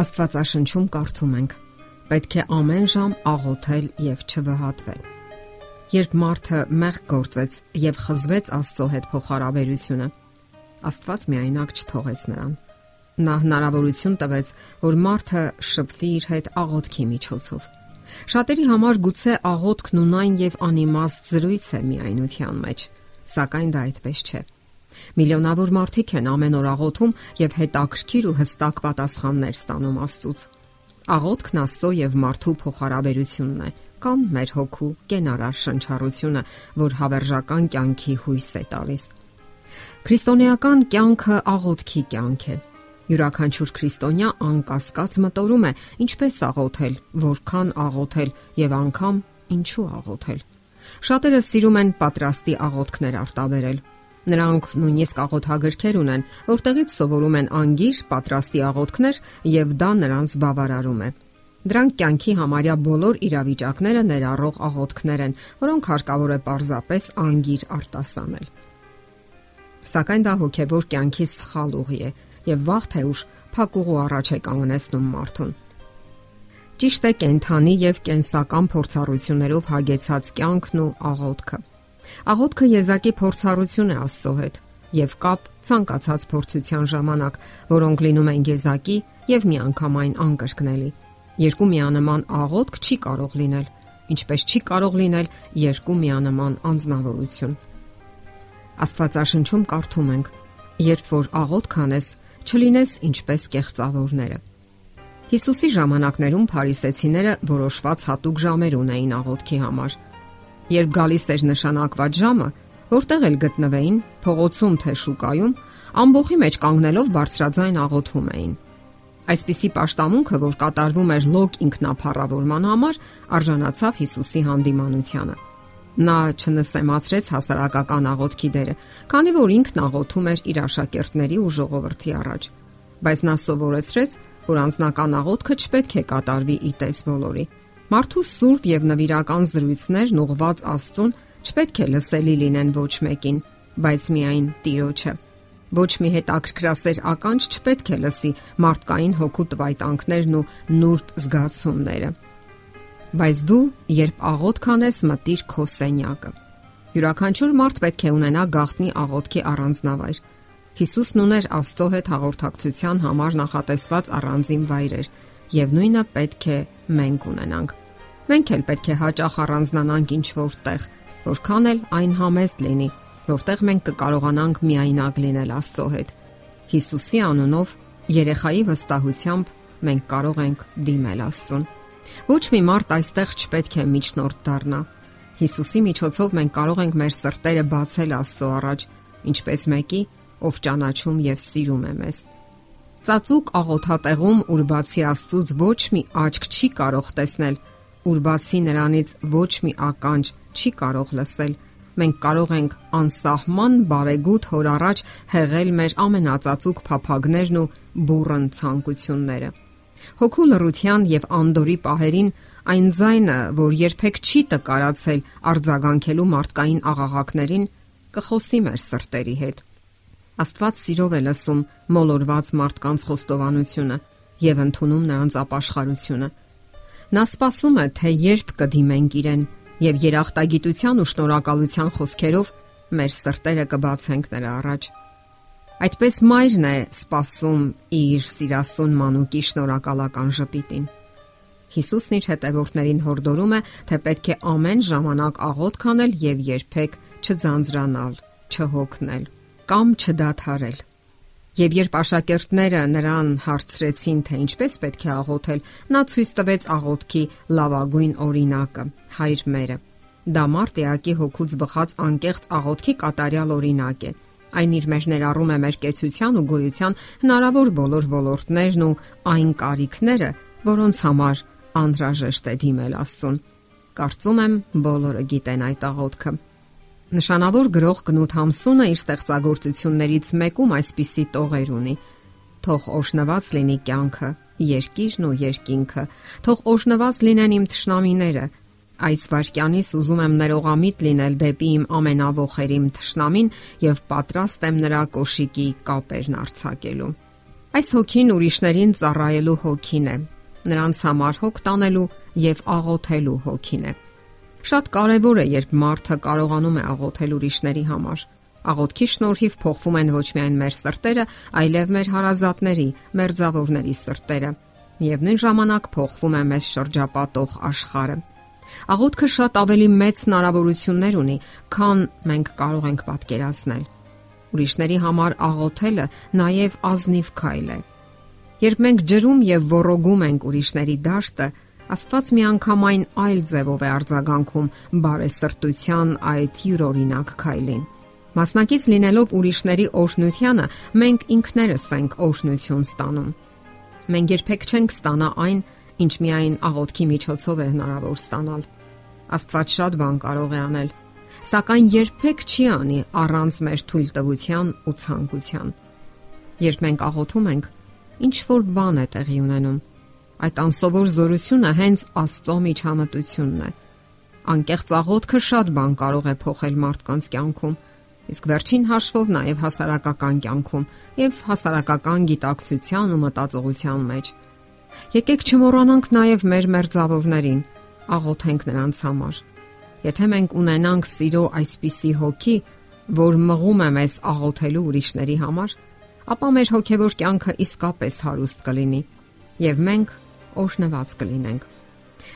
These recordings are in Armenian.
Աստվածաշնչում կարդում ենք. Պետք է ամեն ժամ աղոթել եւ չվհատվել։ Երբ մարդը մեղք գործեց եւ խզվեց Աստծո հետ փոխհարաբերությունը, Աստված միայնակ չթողեց նրան։ Նա հնարավորություն տվեց, որ մարդը շփվի իր հետ աղոթքի միջոցով։ Շատերի համար գուցե աղոթքն ունայն եւ անիմաստ զրույց է միայնության մեջ, սակայն դա այդպես չէ։ Միլիոնավոր մարդիկ են ամեն օր աղոթում եւ հետաքրքիր ու հստակ պատասխաններ ստանում Աստծուց։ Աղոթքն Աստծո եւ մարդու փոխհարաբերությունն է կամ մեր հոգու կենարար շնչառությունը, որ հավերժական կյանքի հույս է տալիս։ Քրիստոնեական կյանքը աղոթքի կյանք է։ Յուրաքանչյուր քրիստոնյա անկասկած մտորում է ինչպես աղոթել, որքան աղոթել եւ անգամ ինչու աղոթել։ Շատերը սիրում են պատրաստի աղոթքներ արտաբերել, Նրանք նույնիսկ աղոթագրքեր ունեն, որտեղից սովորում են անգիր, պատրաստի աղոթքներ եւ դա նրանց բավարարում է։ Դրանք կյանքի համարյա բոլոր իրավիճակները ներառող աղոթքներ են, որոնք հարկավոր է պարզապես անգիր արտասանել։ Սակայն դա հոգեվոր կյանքի սխալ ուղի է եւ վաղ թե ուշ փակուղու առաջ է կանգնեցնում մարդուն։ Ճիշտ է կենթանի եւ կենսական փորձառություններով հագեցած կյանքն ու աղոթքը Աղոթքը եզակի փորձառություն է Աստծո հետ եւ կապ ցանկացած փորձության ժամանակ, որոնք լինում են եզակի եւ միանգամայն անկրկնելի։ Երկու միանման աղոթք չի կարող լինել, ինչպես չի կարող լինել երկու միանման անznավորություն։ Աստվածաշնչում կարդում ենք. Երբ որ աղոթք անես, չլինես ինչպես կեղծավորները։ Հիսուսի ժամանակներում փարիսեցիները որոշված հատուկ ժամեր ունեին աղոթքի համար Երբ գալիս էր նշանակված ժամը, որտեղ էլ գտնվեին, փողոցում թե շուկայում, ամբողջի մեջ կանգնելով բարձրաձայն աղոթում էին։ Այսպիսի աշտամունքը, որ կատարվում էր լոկ ինքնափառավորման համար, արժանացավ Հիսուսի հանդիմանությանը։ Նա չնսեմացրեց հասարակական աղոթքի դերը, քանի որ ինքն աղոթում էր իր աշակերտների ու ժողովրդի առաջ։ Բայց նա սովորեցրեց, որ անձնական աղոթքը չպետք է կատարվի ի տես բոլորի Մարդու սուրբ եւ նվիրական զրույցներն ուղված Աստծուն չպետք է լսելի լինեն ոչ մեկին, բայց միայն Տիրոջը։ Ոչ մի հետաքրքրասեր ականջ չպետք է լսի մարդկային հոգու տվայտանքներն ու նուրբ զգացումները։ Բայց դու, երբ աղոթ կանես, մտիր քո սենյակը։ Յուրաքանչյուր մարդ պետք է ունենա գաղտնի աղոթքի առանձնավայր։ Հիսուսն ուներ Աստծո հետ հաղորդակցության համար նախատեսված առանձին վայրեր, եւ նույնը պետք է մենք ունենանք։ Մենք էլ պետք է հաճախ առանձնանանք ինչ որտեղ, որքան էլ այն համեստ լինի, որտեղ մենք կկարողանանք միայնակ լինել Աստծո հետ։ Հիսուսի անունով երեխայի վստահությամբ մենք կարող ենք դիմել Աստծուն։ Ոչ մի մարդ այստեղ չպետք է միջնորդ դառնա։ Հիսուսի միջոցով մենք կարող ենք մեր սրտերը բացել Աստծո առաջ, ինչպես մեկի, ով ճանաչում եւ սիրում է մեզ։ Ծածուկ աղոթատեղում ուր բացի Աստծուց ոչ մի աչք չի կարող տեսնել, ուր բացի նրանից ոչ մի ականջ չի կարող լսել, մենք կարող ենք անսահման բարեգութ հոր առաջ հեղել մեր ամենածածուկ փափագներն ու բուրըն ցանկությունները։ Հոգու լռության եւ անդորի պահերին այն ձայնը, որ երբեք չի տկարացել արձագանքելու մարդկային աղաղակներին, կխոսի մեր սրտերի հետ։ Աստված սիրով է լսում մոլորված մարդկանց խոստովանությունը եւ ընդունում նրանց ապաշխարությունը Նա սպասում է, թե երբ կդիմենք իրեն եւ երախտագիտության ու շնորհակալության խոսքերով մեր սրտերը կբացենք նրա առաջ։ Այդպես մայրն է սпасում իր սիրասուն մանուկի շնորհակալական ժպիտին։ Հիսուսն իր հետևորդներին հորդորում է, թե պետք է ամեն ժամանակ աղոթ քանել եւ երբեք չձանձրանալ, չհոգնել կամ չդադարել։ Եվ երբ աշակերտները նրան հարցրեցին, թե ինչպես պետք է աղոթել, նա ցույց տվեց աղոթքի լավագույն օրինակը՝ Հայր մերը։ Դա Մարտեակի հոգուց բխած անկեղծ աղոթքի կատարյալ օրինակ է։ Այն իր մեջ ներառում է մեր կեցության ու գոյության հնարավոր բոլոր ոլորտներն ու այն կարիքները, որոնց համար անհրաժեշտ է դիմել Աստծուն։ Կարծում եմ բոլորը գիտեն այդ աղոթքը։ Նշանավոր գրող Կնոտ Համսունը իր ստեղծագործություններից մեկում այսպիսի տողեր ունի. Թող օշնված լինի կյանքը, երկիրն ու երկինքը, թող օշնված լինեն իմ թշնամիները։ Այս վարքյանից ուզում եմ ներողամիտ լինել դեպի իմ ամենավոխերիմ թշնամին եւ պատրաստ եմ նրա կոշիկի կապերն արցակելու։ Այս հոգին ուրիշներին ծառայելու հոգին է։ Նրանց համար հոգ տանելու եւ աղոթելու հոգին է։ Շատ կարևոր է, երբ մարդը կարողանում է աղոթել ուրիշների համար։ Աղոթքի շնորհիվ փոխվում են ոչ միայն մեր սրտերը, այլև մեր հարազատների, մեր զավորների սրտերը, եւ նույն ժամանակ փոխվում է մեզ շրջապատող աշխարհը։ Աղոթքը շատ ավելի մեծ հնարավորություններ ունի, քան մենք կարող ենք պատկերացնել։ Ուրիշների համար աղոթելը նաև ազնիվ քայլ է։ Երբ մենք ջրում եւ ողորոգում ենք ուրիշների դաշտը, Աստված միանգամայն այլ ձևով է արձագանքում բարեսրտության այդ յուրօրինակ քայլին։ Մասնակից լինելով ուրիշների օրհնությանը, մենք ինքներս ենք օրհնություն ստանում։ Մենք երբեք չենք ստանա այն, ինչ միայն աղոթքի միջոցով է հնարավոր ստանալ։ Աստված շատ բան կարող է անել, սակայն երբեք չի անի առանց մեր թույլտվության ու ցանկության։ Երբ մենք աղոթում ենք, ինչ որ բան է տեղի ունենում Այդ անսովոր զորությունը հենց Աստծո միջամտությունն է։ Անկեղծ աղոթքը շատ բան կարող է փոխել մարդկանց կյանքում, իսկ վերջին հաշվով նաև հասարակական կյանքում եւ հասարակական գիտակցության ու մտածողության մեջ։ Եկեք չմոռանանք նաև մեր մերձավորներին, աղոթենք նրանց համար։ Եթե մենք ունենանք սիրո այսպիսի հոգի, որ մղում է մեզ աղոթելու ուրիշների համար, ապա մեր հոգևոր կյանքը իսկապես հարուստ կլինի եւ մենք օշնված կլինենք։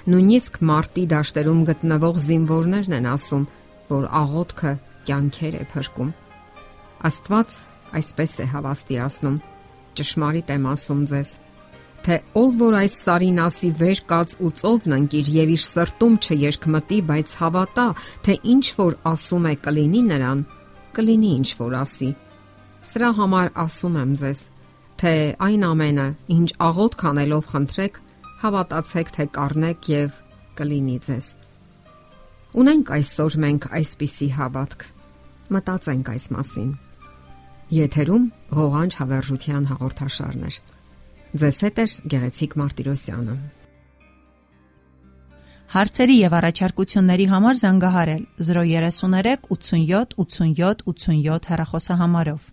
Նույնիսկ մարտի դաշտերում գտնվող զինվորներն են ասում, որ աղոթքը կյանքեր է փրկում։ Աստված այսպես է հավաստիացնում. ճշմարիտ եմ ասում ձեզ, թե ով որ այս սարին ասի վեր կաց ու ծովն անկիր եւ իր սրտում չերկմտի, բայց հավատա, թե ինչ որ ասում է կլինի նրան, կլինի ինչ որ ասի։ Սրա համար ասում եմ ձեզ, թե այն ամենը, ինչ աղոթ կանելով խնդրեք, հավատացեք, թե կառնեք եւ կլինի ձեզ։ Ունենք այսօր մենք այսպիսի հավատք։ Մտածենք այս մասին։ Եթերում ղողանջ հավերժության հաղորդաշարն է։ Ձեզ հետ է Գեղեցիկ Մարտիրոսյանը։ Հարցերի եւ առաջարկությունների համար զանգահարել 033 87 87 87 հեռախոսահամարով։